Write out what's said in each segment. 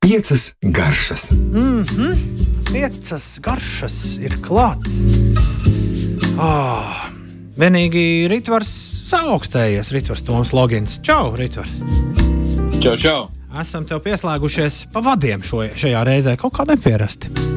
Piecas garšas. Mm -hmm. Piecas garšas ir klāts. Oh, vienīgi Ritvars saaugstējies, Ritvars Toms Logins. Čau, Ritvars! Čau, čau! Esam tev pieslēgušies pa vadiem šo, šajā reizē, kaut kā nepierasti.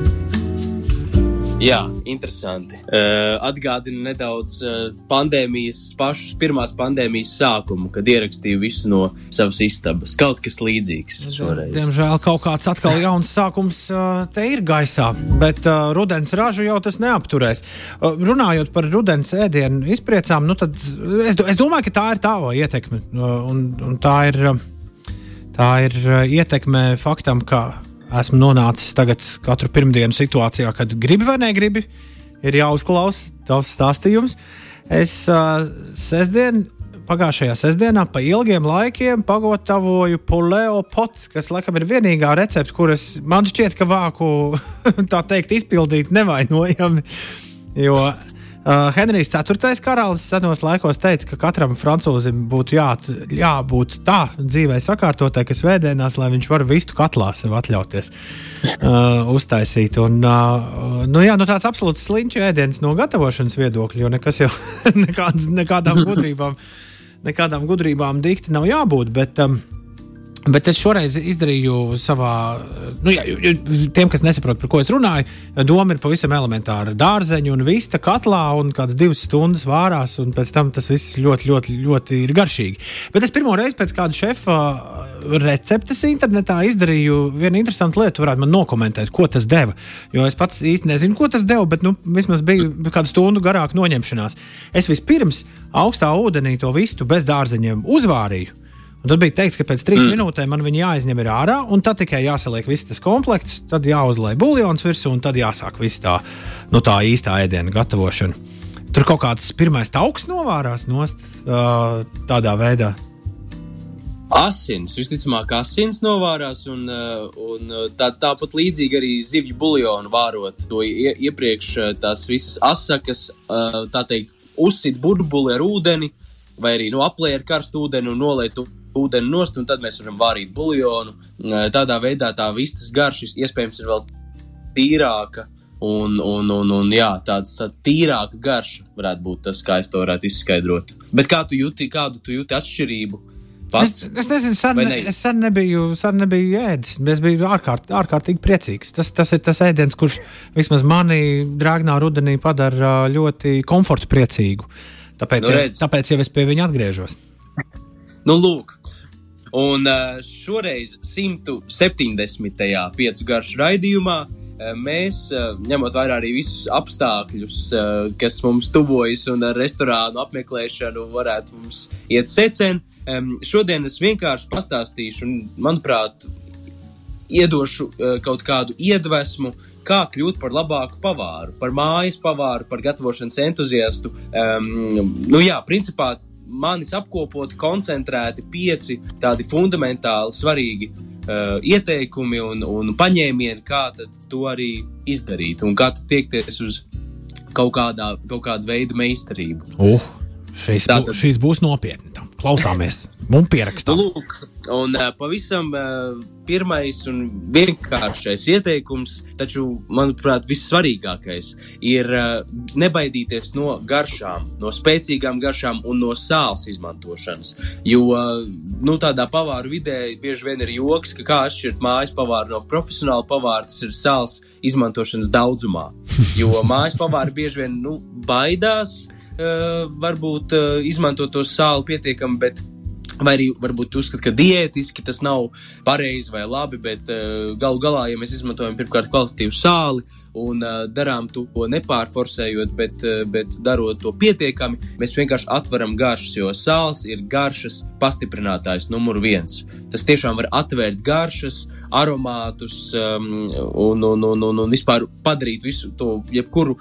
Jā, interesanti. Uh, atgādina nedaudz uh, pandēmijas, pašas pirmās pandēmijas sākumu, kad ierakstīju visu no savas istabas. Kaut kas līdzīgs šoreiz. Diemžēl kaut kāds atkal jauns sākums uh, te ir gaisā, bet uh, rudens ražu jau tas neapturēs. Uh, runājot par rudens ēdienu izpriecām, nu tad es, es domāju, ka tā ir tava ietekme. Uh, un, un tā ir, uh, tā ir uh, ietekme faktam, ka esmu nonācis tagad katru pirmdienu situācijā, kad gribi vai negribi, ir jāuzklausa tavs stāstījums. Es uh, sestdien, pagājušajā sestdienā pa ilgiem laikiem pagatavoju poleo potu, kas laikam ir vienīgā recepte, kuras man šķiet, ka vāku tā teikt izpildīt nevainojami. Jo Uh, Henrijs IV. karalis senos laikos teica, ka katram francūzim būtu jā, jābūt tā dzīvē sakārtotai, ka svētdienās, lai viņš varētu vistu katlā sev atļauties uh, uztaisīt. Un, uh, nu, jā, nu, tāds absolūts sliņķu ēdiens no gatavošanas viedokļa, jo nekas jau nekāds, nekādām gudrībām, nekādām gudrībām dikti nav jābūt. Bet, um, Bet es šoreiz izdarīju savā, nu, jā, tiem, kas nesaprot, par ko es runāju, doma ir pavisam elementāra. Dārzeņu un vista katlā un kādas divas stundas vārās, un pēc tam tas viss ļoti, ļoti, ļoti ir garšīgi. Bet es pirmo reizi pēc kāda šefa receptes internetā izdarīju vienu interesantu lietu, varētu man nokomentēt, ko tas deva. Jo es pats īsti nezinu, ko tas deva, bet nu, vismaz bija kādu stundu garāk noņemšanās. Es vispirms augstā ūdenī to vistu bez dārzeņiem uzvārīju. Tad bija teikts, ka pēc trīs mm. minūtēm man viņa jāizņem ārā, un tad tikai jāsaliek viss tas komplekts, tad jāuzlai buļļons virsū, un tad jāsāk viss tā, nu, tā īstā ēdiena gatavošana. Tur kaut kāds pirmais tauks novārās nost uh, tādā veidā. Asins, visticamāk, asins novārās, un, un tā, tāpat līdzīgi arī zivju buļļonu vārot. To iepriekš tās visas asakas, tā teikt, uzsit burbuli ar ūdeni, vai arī nu, aplēja ar karstu ūdeni un nolaitu ūdeni nost, un tad mēs varam vārīt buļļonu. Tādā veidā tā vistas garša iespējams ir vēl tīrāka. Un, un, un, un jā, tāds tā tīrāka garša varētu būt tas, kā es to varētu izskaidrot. Bet kā tu jūti, kādu tu jūti atšķirību? Pats? Es, es nezinu, sen, ne? es sen nebiju, sen nebiju ēdis. Es biju ārkārt, ārkārtīgi priecīgs. Tas, tas ir tas ēdiens, kurš vismaz mani drāgnā rudenī padara ļoti komfortu priecīgu. Tāpēc, nu, redz. ja, tāpēc jau es pie viņa atgriežos. nu, lūk, Un uh, šoreiz 170. piecu garšu raidījumā uh, mēs, uh, ņemot vērā arī visus apstākļus, kas mums tuvojas un ar restorānu apmeklēšanu varētu mums iet secen, šodien es vienkārši pastāstīšu un, manuprāt, iedošu kaut kādu iedvesmu, kā kļūt par labāku pavāru, par mājas pavāru, par gatavošanas entuziastu. Um, nu jā, principā manis apkopoti, koncentrēti pieci tādi fundamentāli svarīgi uh, ieteikumi un, un paņēmieni, kā to arī izdarīt un kā tiekties uz kaut, kādā, kaut kādu veidu meistarību. Uh, šīs, Tātad, bū, šīs būs nopietni. Klausāmies, mums. Nu, lūk, un uh, pavisam uh, pirmais un vienkāršais ieteikums, taču, manuprāt, vissvarīgākais ir uh, nebaidīties no garšām, no spēcīgām garšām un no sāls izmantošanas. Jo uh, nu, tādā pavāru vidē bieži vien ir joks, ka kā atšķirt mājas pavāru no profesionāla pavāra, tas ir sāls izmantošanas daudzumā. Jo mājas pavāri bieži vien nu, baidās uh, varbūt uh, izmantot to sāli pietiekami, bet Vai arī varbūt uzskata, ka diētiski tas nav pareizi vai labi, bet uh, galu galā, ja mēs izmantojam pirmkārt kvalitatīvu sāli un uh, darām to nepārforsējot, bet, uh, bet darot to pietiekami, mēs vienkārši atveram garšas, jo sāls ir garšas pastiprinātājs numur viens. Tas tiešām var atvērt garšas, aromātus um, un, un, un, un, un vispār padarīt visu to, jebkuru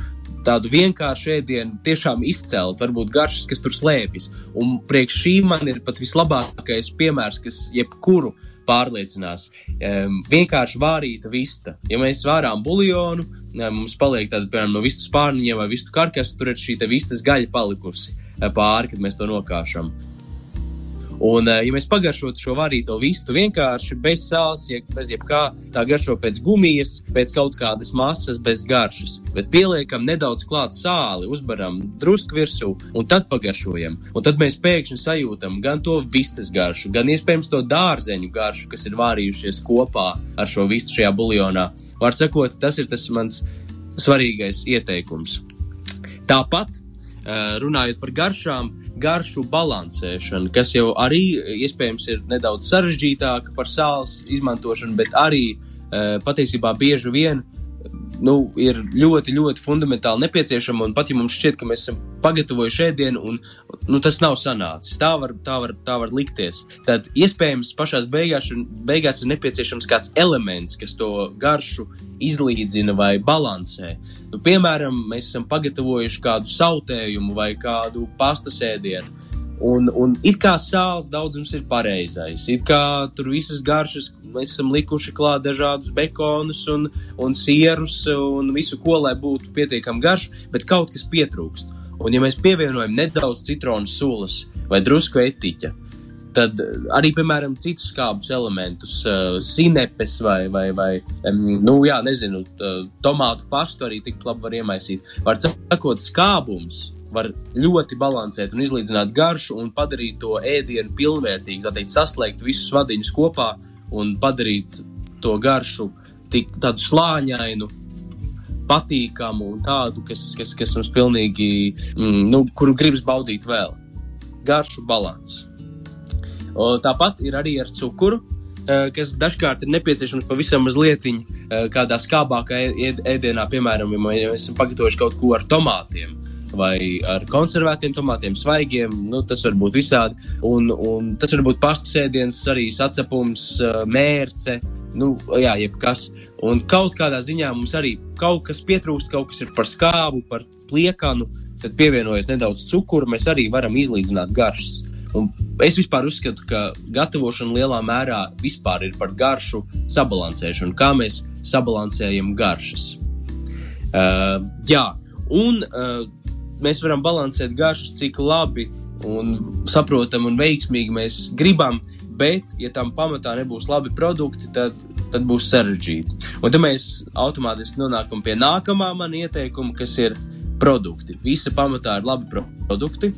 tādu vienkāršu ēdienu tiešām izcelt, varbūt garšas, kas tur slēpjas. Un priekš šī man ir pat vislabākais piemērs, kas jebkuru pārliecinās. Um, vienkārši vārīta vista. Ja mēs vārām buļļonu, mums paliek tāda, piemēram, no vistas pārniņiem vai vistu karkas, tur ir šī vistas gaļa palikusi pāri, kad mēs to nokāšam. Un, ja mēs pagaršotu šo varīto vistu vienkārši bez sāls, ja bez jebkā, tā garšo pēc gumijas, pēc kaut kādas masas, bez garšas. Bet pieliekam nedaudz klāt sāli, uzbaram drusku virsū un tad pagaršojam. Un tad mēs pēkšņi sajūtam gan to vistas garšu, gan iespējams to dārzeņu garšu, kas ir vārījušies kopā ar šo vistu šajā buljonā. Var sakot, tas ir tas mans svarīgais ieteikums. Tāpat Eh, runājot par garšām, garšu balansēšanu, kas jau arī iespējams ir nedaudz sarežģītāka par sāls izmantošanu, bet arī eh, patiesībā bieži vien nu, ir ļoti, ļoti fundamentāli nepieciešama. Pat ja mums šķiet, ka mēs esam pagatavojuši ēdienu, un nu, tas nav sanācis, tā var, tā, var, tā var likties. Tad iespējams pašā beigās, beigās ir nepieciešams kāds elements, kas to garšu izlīdzina vai balansē. Nu, piemēram, mēs esam pagatavojuši kādu sautējumu vai kādu pastas ēdienu. Un, un it kā sāls daudzums ir pareizais, it kā tur visas garšas mēs esam likuši klāt dažādus bekonus un, un sierus un visu, ko lai būtu pietiekami garš, bet kaut kas pietrūkst. Un ja mēs pievienojam nedaudz citronu sulas vai drusku etiķa, tad arī, piemēram, citus skābus elementus, uh, sinepes vai, vai, vai um, nu, jā, nezinu, uh, tomātu pastu arī tik labi var iemaisīt. Var sakot, skābums var ļoti balansēt un izlīdzināt garšu un padarīt to ēdienu pilnvērtīgu, tā teikt, saslēgt visus vadiņus kopā un padarīt to garšu tik tādu slāņainu, patīkamu un tādu, kas, kas, kas mums pilnīgi, mm, nu, kuru gribas baudīt vēl. Garšu balans. Tāpat ir arī ar cukuru, eh, kas dažkārt ir nepieciešams pavisam mazliet eh, kādā skābākā ēdienā, piemēram, ja mēs esam pagatavojuši kaut ko ar tomātiem vai ar konservētiem tomātiem, svaigiem. Nu, tas var būt visādi. Un, un tas var būt pastas ēdiens, arī sacepums, mērce, nu, jā, jebkas. Un kaut kādā ziņā mums arī kaut kas pietrūkst, kaut kas ir par skābu, par pliekanu. Tad pievienojot nedaudz cukuru, mēs arī varam izlīdzināt garšas. Un es vispār uzskatu, ka gatavošana lielā mērā ir par garšu sabalansēšanu, kā mēs sabalansējam garšas. Uh, jā, un uh, mēs varam balansēt garšas, cik labi un saprotam un veiksmīgi mēs gribam. Bet, ja tam pamatā nebūs labi produkti, tad, tad būs sarežģīti. Un tad mēs automātiski nonākam pie nākamā mana ieteikuma, kas ir produkti. Visa pamatā ir labi produkti.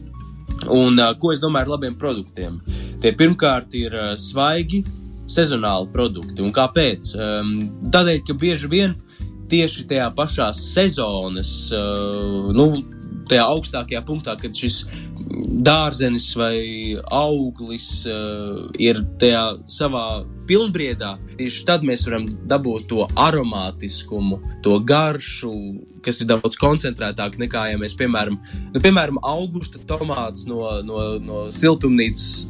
Un, ko es domāju ar labiem produktiem? Tie pirmkārt ir svaigi, sezonāli produkti. Un kāpēc? Tādēļ, ka bieži vien tieši tajā pašā sezonas, nu, tajā augstākajā punktā, kad šis dārzenis vai auglis ir tajā savā pilnbriedā, tieši tad mēs varam dabūt to aromātiskumu, to garšu, kas ir daudz koncentrētāk nekā, ja mēs, piemēram, nu, piemēram augusta tomāts no, no, no siltumnīcas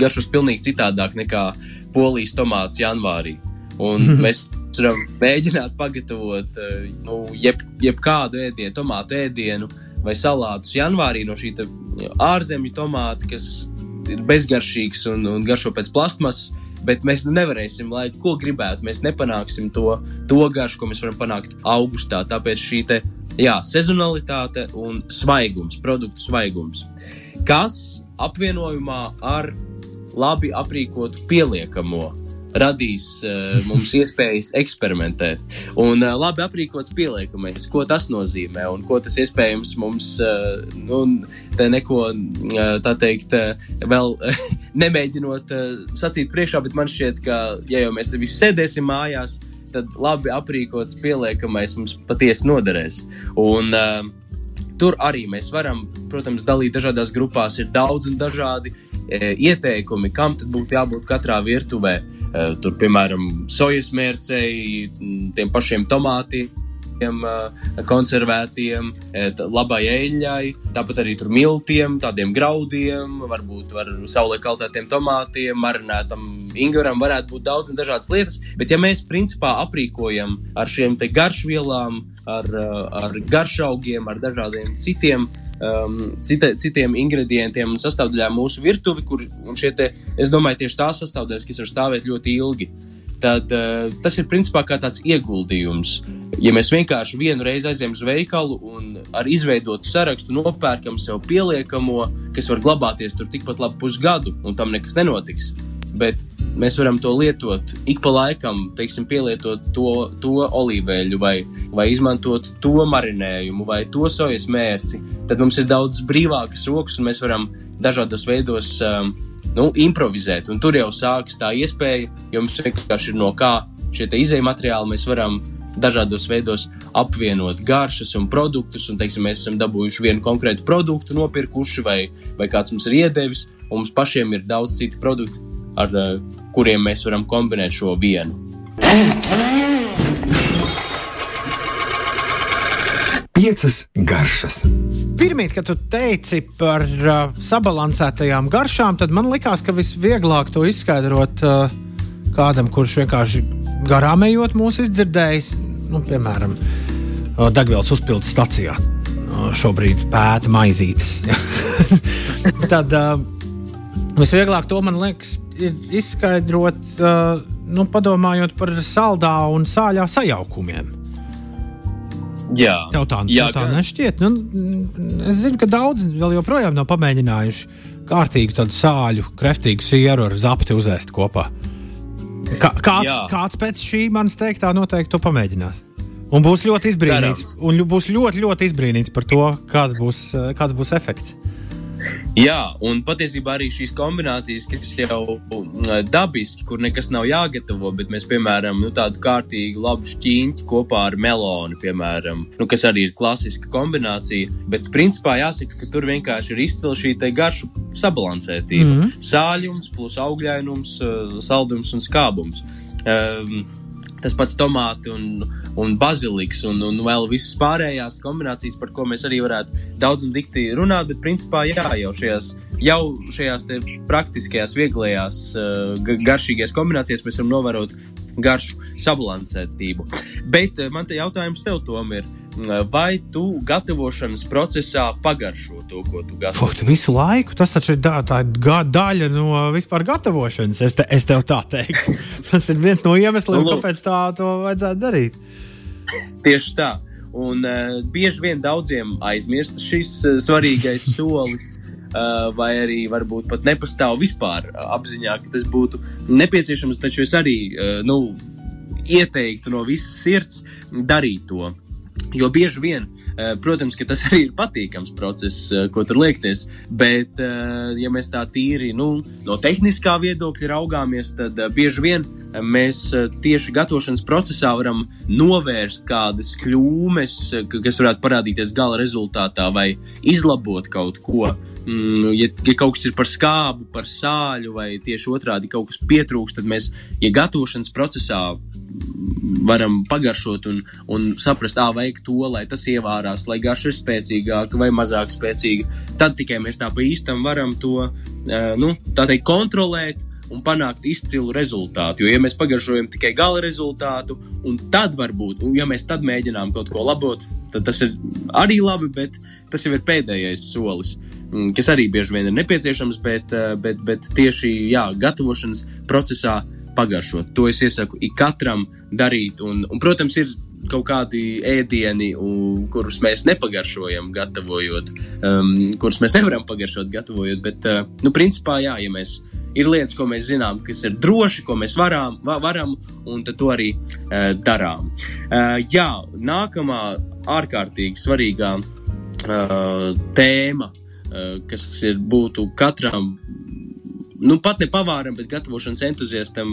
garšos pilnīgi citādāk nekā polijas tomāts janvārī. Un mēs varam mēģināt pagatavot uh, nu, jeb, jebkādu ēdienu, tomātu ēdienu, vai salātus janvārī no šī ārzemju tomāta, kas ir bezgaršīgs un, un garšo pēc plastmasas. Bet mēs nevarēsim, lai ko gribētu, mēs nepanāksim to, to garšu, ko mēs varam panākt augustā. Tāpēc šī te, jā, sezonalitāte un svaigums, produktu svaigums, kas apvienojumā ar labi aprīkotu pieliekamo radīs uh, mums iespējas eksperimentēt. Un uh, labi aprīkots pieliekamais, ko tas nozīmē un ko tas iespējams mums, uh, nu, te neko, uh, tā teikt, uh, vēl uh, nemēģinot uh, sacīt priekšā, bet man šķiet, ka, ja jau mēs te visi sēdēsim mājās, tad labi aprīkots pieliekamais mums patiesi noderēs. Un, uh, Tur arī mēs varam, protams, dalīt dažādās grupās. Ir daudz un dažādi uh, ieteikumi, kam tad būtu jābūt katrā virtuvē. E, tur, piemēram, sojas mērcei, tiem pašiem tomātiem e, konservētiem, labai eļļai, tāpat arī tur miltiem, tādiem graudiem, varbūt var saulē kaltētiem tomātiem, marinētam ingveram, varētu būt daudz un dažādas lietas. Bet ja mēs principā aprīkojam ar šiem garšvielām, ar, ar garšaugiem, ar dažādiem citiem um, cita, citiem ingredientiem un sastāvdaļām mūsu virtuvi, kur šie te, es domāju, tieši tās sastāvdaļas, kas var stāvēt ļoti ilgi. tad uh, tas ir principā kā tāds ieguldījums. Ja mēs vienkārši vienu reizi aizējām uz veikalu un ar izveidotu sarakstu nopērkam sev pieliekamo, kas var glabāties tur tikpat labi pusgadu, un tam nekas nenotiks. Bet mēs varam to lietot ik pa laikam, teiksim, pielietot to, to olīveļu, vai, vai izmantot to marinējumu, vai to sojas mērci. Tad mums ir daudz brīvākas rokas, un mēs varam dažādos veidos um, nu, improvizēt. Un tur jau sākas tā iespēja, jo mums vienkārši ir no kā šie izējai materiāli mēs varam dažādos veidos apvienot garšas un produktus. Un, teiksim, mēs esam dabūjuši vienu konkrētu produktu, nopirkuši, vai, vai kāds mums ir iedevis, un mums pašiem ir daudz citu produktu, ar uh, kuriem mēs varam kombinēt šo vienu. Piecas garšas. Pirmīt, kad tu teici par uh, sabalansētajām garšām, tad man likās, ka visvieglāk to izskaidrot uh, kādam, kurš vienkārši garām ejot mūsu izdzirdējis, nu, piemēram, uh, degvielas uzpildes stacijā. Uh, šobrīd pēta maizītes. tad uh, visvieglāk to man liekas ir izskaidrot, uh, nu, padomājot par saldā un sāļā sajaukumiem. Jā, tev tā, jā, tev tā nešķiet. Nu, es zinu, ka daudzi vēl joprojām nav pamēģinājuši kārtīgu tādu sāļu, kreftīgu sieru ar zapti uzēst kopā. Kā, kāds, jā. kāds pēc šī manas teiktā noteikti to pamēģinās. Un būs ļoti izbrīnīts, Cerams. un būs ļoti, ļoti izbrīnīts par to, kāds būs, kāds būs efekts. Jā, un patiesībā arī šīs kombinācijas, kas jau dabiski, kur nekas nav jāgatavo, bet mēs, piemēram, nu, tādu kārtīgu labu šķīņķi kopā ar melonu, piemēram, nu, kas arī ir klasiska kombinācija. Bet, principā, jāsaka, ka tur vienkārši ir izcila šī garšu sabalansētība. Mm -hmm. Sāļums, plus augļainums, saldums un skābums. Um, tas pats tomāti un, un baziliks un, un vēl visas pārējās kombinācijas, par ko mēs arī varētu daudz un dikti runāt, bet principā jā, jau šajās, jau šajās praktiskajās, vieglajās, uh, garšīgajās kombinācijās mēs varam novērot garšu sabalansētību. Bet uh, man te jautājums tev, Tom, ir, vai tu gatavošanas procesā pagaršo to, ko tu gatavo? Fot, visu laiku tas taču ir da, tā da, daļa no vispār gatavošanas. Es, te, es tev tā teiktu. tas ir viens no iemesliem, nu, kāpēc tā to vajadzētu darīt. Tieši tā. Un uh, bieži vien daudziem aizmirst šis uh, svarīgais solis. Uh, vai arī varbūt pat nepastāv vispār apziņā, ka tas būtu nepieciešams. Taču es arī uh, nu, ieteiktu no visas sirds darīt to. Jo bieži vien, eh, protams, tas arī ir patīkams process, eh, ko tur liekties, bet, eh, ja mēs tā tīri nu, no tehniskā viedokļa raugāmies, tad bieži vien mēs tieši gatavošanas procesā varam novērst kādas kļūmes, kas varētu parādīties gala rezultātā, vai izlabot kaut ko. Mm, ja, ja kaut kas ir par skābu, par sāļu, vai tieši otrādi kaut kas pietrūkst, tad mēs, ja gatavošanas procesā varam pagaršot un, un saprast, kā vajag to, lai tas ievārās, lai garša ir spēcīgāka vai mazāk spēcīga. Tad tikai mēs tā pa īstam varam to uh, nu, teikt, kontrolēt un panākt izcilu rezultātu. Jo, ja mēs pagaršojam tikai gala rezultātu, un tad varbūt, un ja mēs tad mēģinām kaut ko labot, tad tas ir arī labi, bet tas jau ir pēdējais solis. Mm, kas arī bieži vien ir nepieciešams, bet, bet, bet tieši jā, gatavošanas procesā uh, pagaršot. To es iesaku ikatram darīt. Un, un, protams, ir kaut kādi ēdieni, kurus mēs nepagaršojam, gatavojot, um, kurus mēs nevaram pagaršot, gatavojot. Bet, uh, nu, principā, jā, ja mēs ir lietas, ko mēs zinām, kas ir droši, ko mēs varam, va, varam un to arī uh, darām. Uh, jā, nākamā ārkārtīgi svarīgā uh, tēma, uh, kas ir, būtu katram nu, pat ne pavāram, bet gatavošanas entuziastam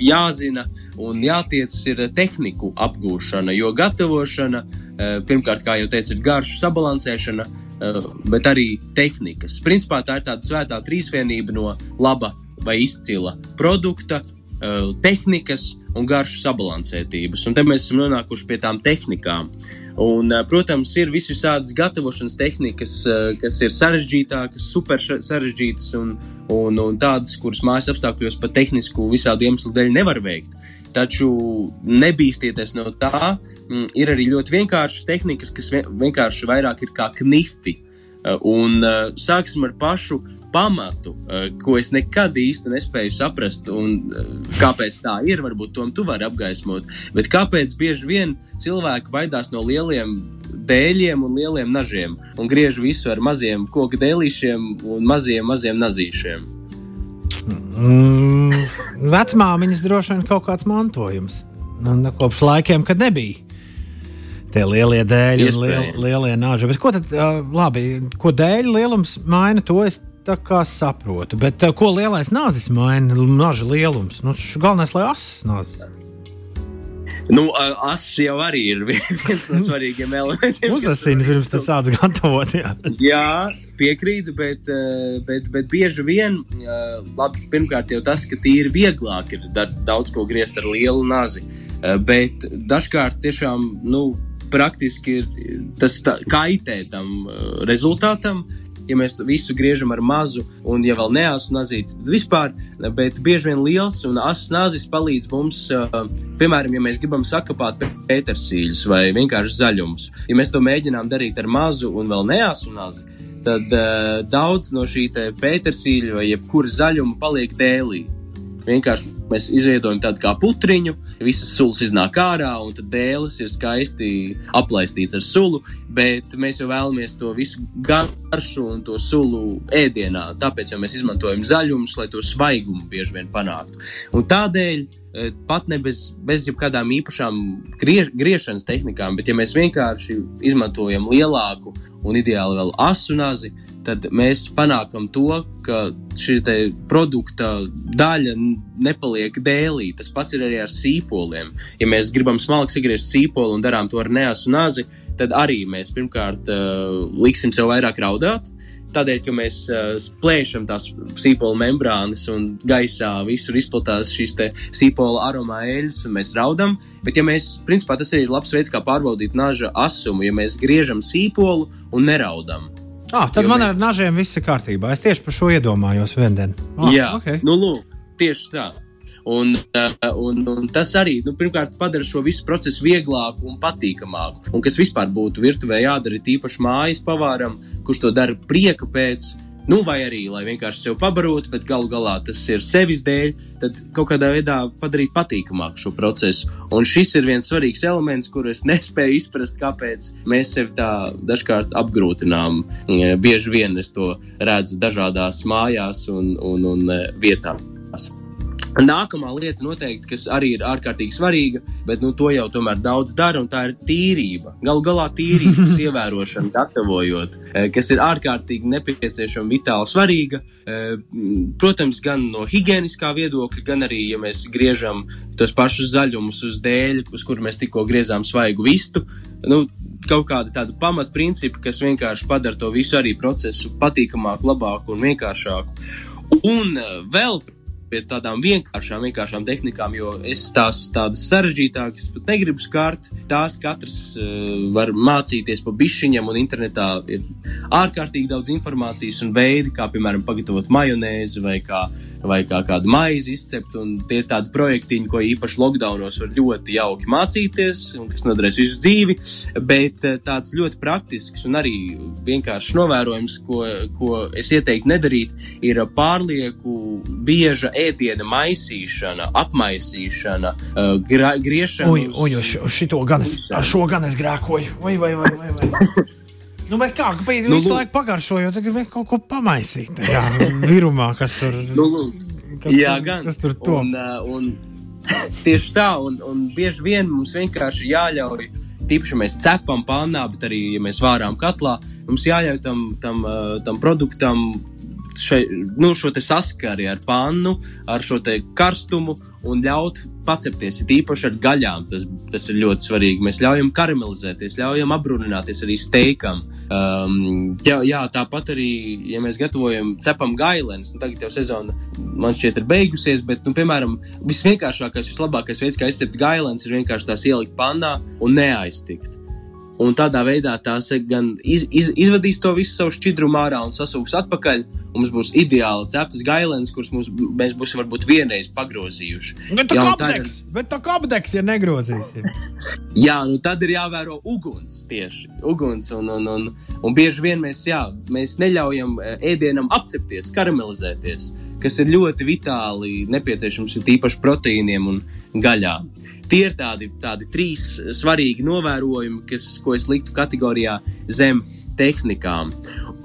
jāzina un jātiecas ir tehniku apgūšana. Jo gatavošana, eh, pirmkārt, kā jau teicu, ir garšu sabalansēšana, eh, bet arī tehnikas. Principā tā ir tāda svētā trīsvienība no laba vai izcila produkta, eh, tehnikas un garšu sabalansētības. Un te mēs esam nonākuši pie tām tehnikām. Un, protams, ir visādas gatavošanas tehnikas, kas ir sarežģītākas, super sarežģītas un, un, un tādas, kuras mājas apstākļos pat tehnisku visādu iemeslu dēļ nevar veikt. Taču nebīsties no tā, mm, ir arī ļoti vienkāršas tehnikas, kas vienkārši vairāk ir kā knifi. Uh, un uh, sāksim ar pašu pamatu, uh, ko es nekad īsti nespēju saprast, un kāpēc tā ir, varbūt to tu vari apgaismot. Bet kāpēc bieži vien cilvēki baidās no lieliem dēļiem un lieliem nažiem un griež visu ar maziem koku dēlīšiem un maziem, maziem nazīšiem? Mm, vecmāmiņas droši vien kaut kāds mantojums. Nu, nu, kopš laikiem, kad nebija tie lielie dēļi un liel, lielie. Bet ko tad, uh, labi, ko dēļu lielums maina, to es tā kā saprotu. Bet uh, ko lielais nāzis maina? Nāža lielums. Nu, galvenais, lai asas nāzis. Nu, asis jau arī ir viens no svarīgiem elementiem. Uzasini pirms tas sāc gatavot. Jā, jā piekrītu, bet, bet, bet bieži vien, labi, pirmkārt jau tas, ka tīri vieglāk ir daudz ko griezt ar lielu nazi. Bet dažkārt tiešām, nu, praktiski ir tas tā, kaitē tam rezultātam, ja mēs visu griežam ar mazu, un ja vēl neasu nazīts, tad vispār, bet bieži vien liels un asas nāzis palīdz mums, piemēram, ja mēs gribam sakapāt pētersīļus vai vienkārši zaļumus. Ja mēs to mēģinām darīt ar mazu un vēl neasu nazi, tad uh, daudz no šī pētersīļa vai jebkura zaļuma paliek dēlī. Vienkārši mēs izveidojam tādu kā putriņu, visas sulas iznāk ārā, un tad dēlis ir skaisti aplaistīts ar sulu, bet mēs jau vēlamies to visu garšu un to sulu ēdienā. Tāpēc mēs izmantojam zaļumus, lai to svaigumu bieži vien panāktu. Un tādēļ pat ne bez, bez jebkādām īpašām griež, griešanas tehnikām, bet ja mēs vienkārši izmantojam lielāku un ideāli vēl asu nazi, tad mēs panākam to, ka šī produkta daļa nepaliek dēlī. Tas pats ir arī ar sīpoliem. Ja mēs gribam smalki sagriezt sīpolu un darām to ar neasu nazi, tad arī mēs pirmkārt uh, liksim sev vairāk raudāt. Tādēļ, ka mēs uh, plēšam tās sīpola membrānas un gaisā visur izplatās šīs sīpola aromā eļļas, un mēs raudam. Bet, ja mēs, principā, tas ir labs veids, kā pārbaudīt naža asumu, ja mēs griežam sīpolu un neraudam. Ah, tad jo man mēs... ar nažiem viss ir kārtībā. Es tieši par šo iedomājos viendien. Ah, Jā, okay. nu, lūk, tieši tā. Un, uh, un, un tas arī nu, pirmkārt padara šo visu procesu vieglāku un patīkamāku. Un kas vispār būtu virtuvē jādara tīpaši mājas pavāram, kurš to dara prieka pēc. Nu, vai arī, lai vienkārši sev pabarotu, bet galu galā tas ir sevis dēļ, tad kaut kādā veidā padarīt patīkamāku šo procesu. Un šis ir viens svarīgs elements, kur es nespēju izprast, kāpēc mēs sevi tā dažkārt apgrūtinām. Bieži vien es to redzu dažādās mājās un, un, un vietām. Nākamā lieta, noteikti, kas arī ir ārkārtīgi svarīga, bet nu, to jau tomēr daudz dara, un tā ir tīrība. Galu galā tīrības ievērošana, gatavojot, eh, kas ir ārkārtīgi nepieciešama, vitāli svarīga. Eh, protams, gan no higiēniskā viedokļa, gan arī, ja mēs griežam tos pašus zaļumus uz dēļ, uz kuru mēs tikko griezām svaigu vistu. Nu, kaut kāda tāda pamatprincipa, kas vienkārši padara to visu arī procesu patīkamāku, labāku un vienkāršāku. Un eh, vēl pie tādām vienkāršām, vienkāršām tehnikām, jo es tās tādas sarežģītākas pat negribu skārt. Tās katrs uh, var mācīties pa bišķiņam, un internetā ir ārkārtīgi daudz informācijas un veidi, kā piemēram pagatavot majonēzi vai kā, vai kā kādu maizi izcept. Tie ir tādi projektiņi, ko īpaši lockdownos var ļoti jauki mācīties, un kas noderēs visu dzīvi. Bet uh, tāds ļoti praktisks un arī vienkāršs novērojums, ko, ko es ieteiktu nedarīt, ir pārlieku bieža ēdiena maisīšana, apmaisīšana, uh, gra, griešana. Ui, ui, uz šito gan es, ar šo gan es grēkoju. Vai, vai, vai, vai, vai. Nu, bet kā, kāpēc nu, visu laiku pagaršoju, tad vajag kaut ko pamaisīt tajā virumā, kas tur nu, kas jā, tur, gan. kas tur to. Un, uh, un, tieši tā, un, un bieži vien mums vienkārši jāļauj tīpaši mēs cepam pannā, bet arī, ja mēs vārām katlā, mums jāļauj tam, tam, uh, tam produktam šai, nu, šo saskari ar pannu, ar šo karstumu un ļaut pacepties. Ir īpaši ar gaļām tas, tas ir ļoti svarīgi. Mēs ļaujam karamelizēties, ļaujam apbrunināties arī steikam. Um, jā, jā, tāpat arī, ja mēs gatavojam cepam gailenes, nu, tagad jau sezona man šķiet ir beigusies, bet, nu, piemēram, visvienkāršākais, vislabākais veids, kā izcept gailenes, ir vienkārši tās ielikt pannā un neaiztikt. Un tādā veidā tās gan iz, iz, izvadīs to visu savu šķidrumu ārā un sasūks atpakaļ. Mums būs ideāli ceptas gailēns, kurus mums, mēs būsim varbūt vienreiz pagrozījuši. Bet tā kā apdegs, bet tā kā apdegs, ja negrozīsim. jā, nu tad ir jāvēro uguns tieši. Uguns un, un, un, un bieži vien mēs, jā, mēs neļaujam ēdienam apcepties, karamelizēties kas ir ļoti vitāli nepieciešams, ir tīpaši proteīniem un gaļām. Tie ir tādi, tādi trīs svarīgi novērojumi, kas, ko es liktu kategorijā zem tehnikām.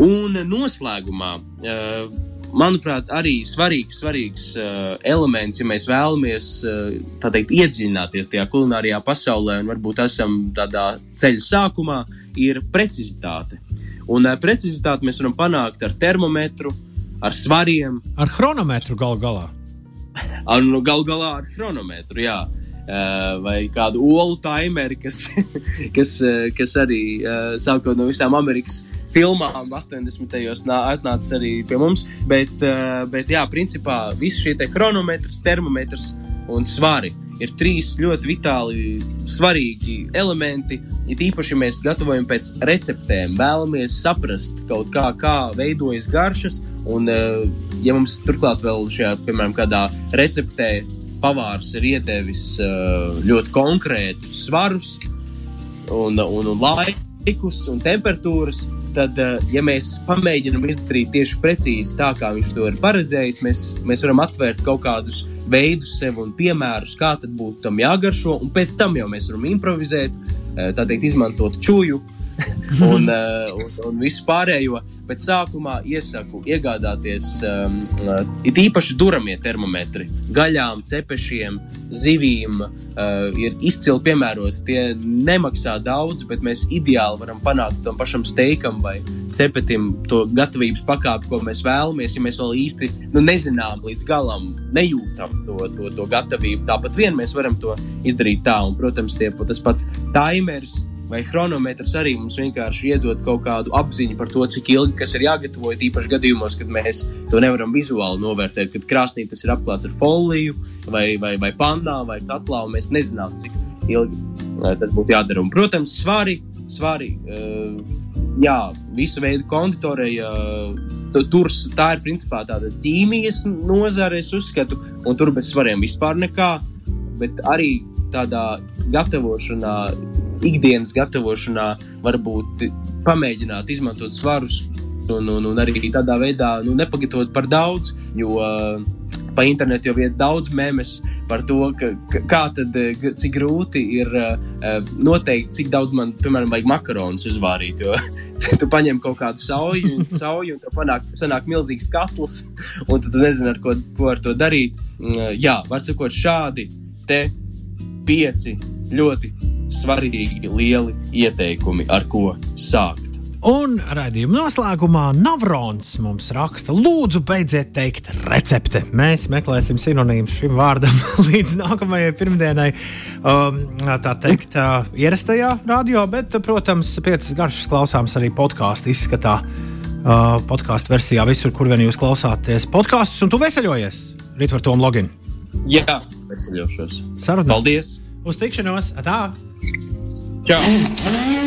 Un noslēgumā. Uh, manuprāt, arī svarīgs, svarīgs uh, elements, ja mēs vēlamies uh, teikt, iedziļināties tajā kulinārijā pasaulē un varbūt esam tādā ceļa sākumā, ir precizitāte. Un precizitāti mēs varam panākt ar termometru, ar svariem. Ar chronometru gal galā. ar, nu, gal galā ar chronometru, jā. Uh, vai kādu olu timeri, kas, kas, uh, kas arī uh, sākot no visām Amerikas filmām 80. gados atnācis arī pie mums. Bet, uh, bet jā, principā visi šie chronometrs, termometrs un svari ir trīs ļoti vitāli svarīgi elementi. Ir īpaši, mēs gatavojam pēc receptēm, vēlamies saprast kā, kā veidojas garšas. Un, eh, ja mums turklāt vēl šajā, piemēram, kādā receptē pavārs ir iedevis eh, ļoti konkrētus svarus un, un, un laikus un temperatūras, tad, eh, ja mēs pamēģinām izdarīt tieši precīzi tā, kā viņš to ir paredzējis, mēs, mēs varam atvērt kaut kādus veidus sev un piemērus, kā tad būtu tam jāgaršo, un pēc tam jau mēs varam improvizēt, eh, tā teikt, izmantot čūju un, uh, un, un visu pārējo. Bet sākumā iesaku iegādāties um, uh, it īpaši duramie termometri. Gaļām, cepešiem, zivīm uh, ir izcili piemēroti. Tie nemaksā daudz, bet mēs ideāli varam panākt tam pašam steikam vai cepetim to gatavības pakāpi, ko mēs vēlamies. Ja mēs vēl īsti nu, nezinām līdz galam, nejūtam to, to, to gatavību, tāpat vien mēs varam to izdarīt tā. Un, protams, tie, tas pats timers vai chronometrs arī mums vienkārši iedod kaut kādu apziņu par to, cik ilgi kas ir jāgatavo. Īpaši gadījumos, kad mēs to nevaram vizuāli novērtēt, kad krāsnī tas ir apklāts ar foliju vai, vai, vai pandā vai katlā, un mēs nezinām, cik ilgi tas būtu jādara. Un, protams, svari, svari uh, jā, visu veidu konditoreja. Tur tā ir principā tāda ķīmijas nozare, es uzskatu, un tur bez svariem vispār nekā. Bet arī tādā gatavošanā ikdienas gatavošanā varbūt pamēģināt izmantot svarus un, un, un arī tādā veidā nu, nepagatavot par daudz, jo uh, pa internetu jau ir daudz memes par to, ka, ka, kā tad, eh, cik grūti ir uh, noteikt, cik daudz man, piemēram, vajag makaronus uzvārīt. Jo tu paņem kaut kādu sauju, un, sauju, un tev panāk, sanāk milzīgs katls, un tu nezini, ar ko, ko ar to darīt. Uh, jā, var sakot, šādi te pieci ļoti svarīgi lieli ieteikumi, ar ko sākt. Un raidījuma noslēgumā Navrons mums raksta, lūdzu, beidziet teikt recepte. Mēs meklēsim sinonīmus šim vārdam līdz nākamajai pirmdienai, um, tā teikt, uh, ierastajā radio, bet, protams, piecas garšas klausāms arī podkāstu izskatā. Uh, podkāstu versijā visur, kur vien jūs klausāties podkāstus, un tu veseļojies rīt ar to loginu. Jā, veseļošos. Sarunāt. Paldies! Uz tikšanos! Tā! Čau!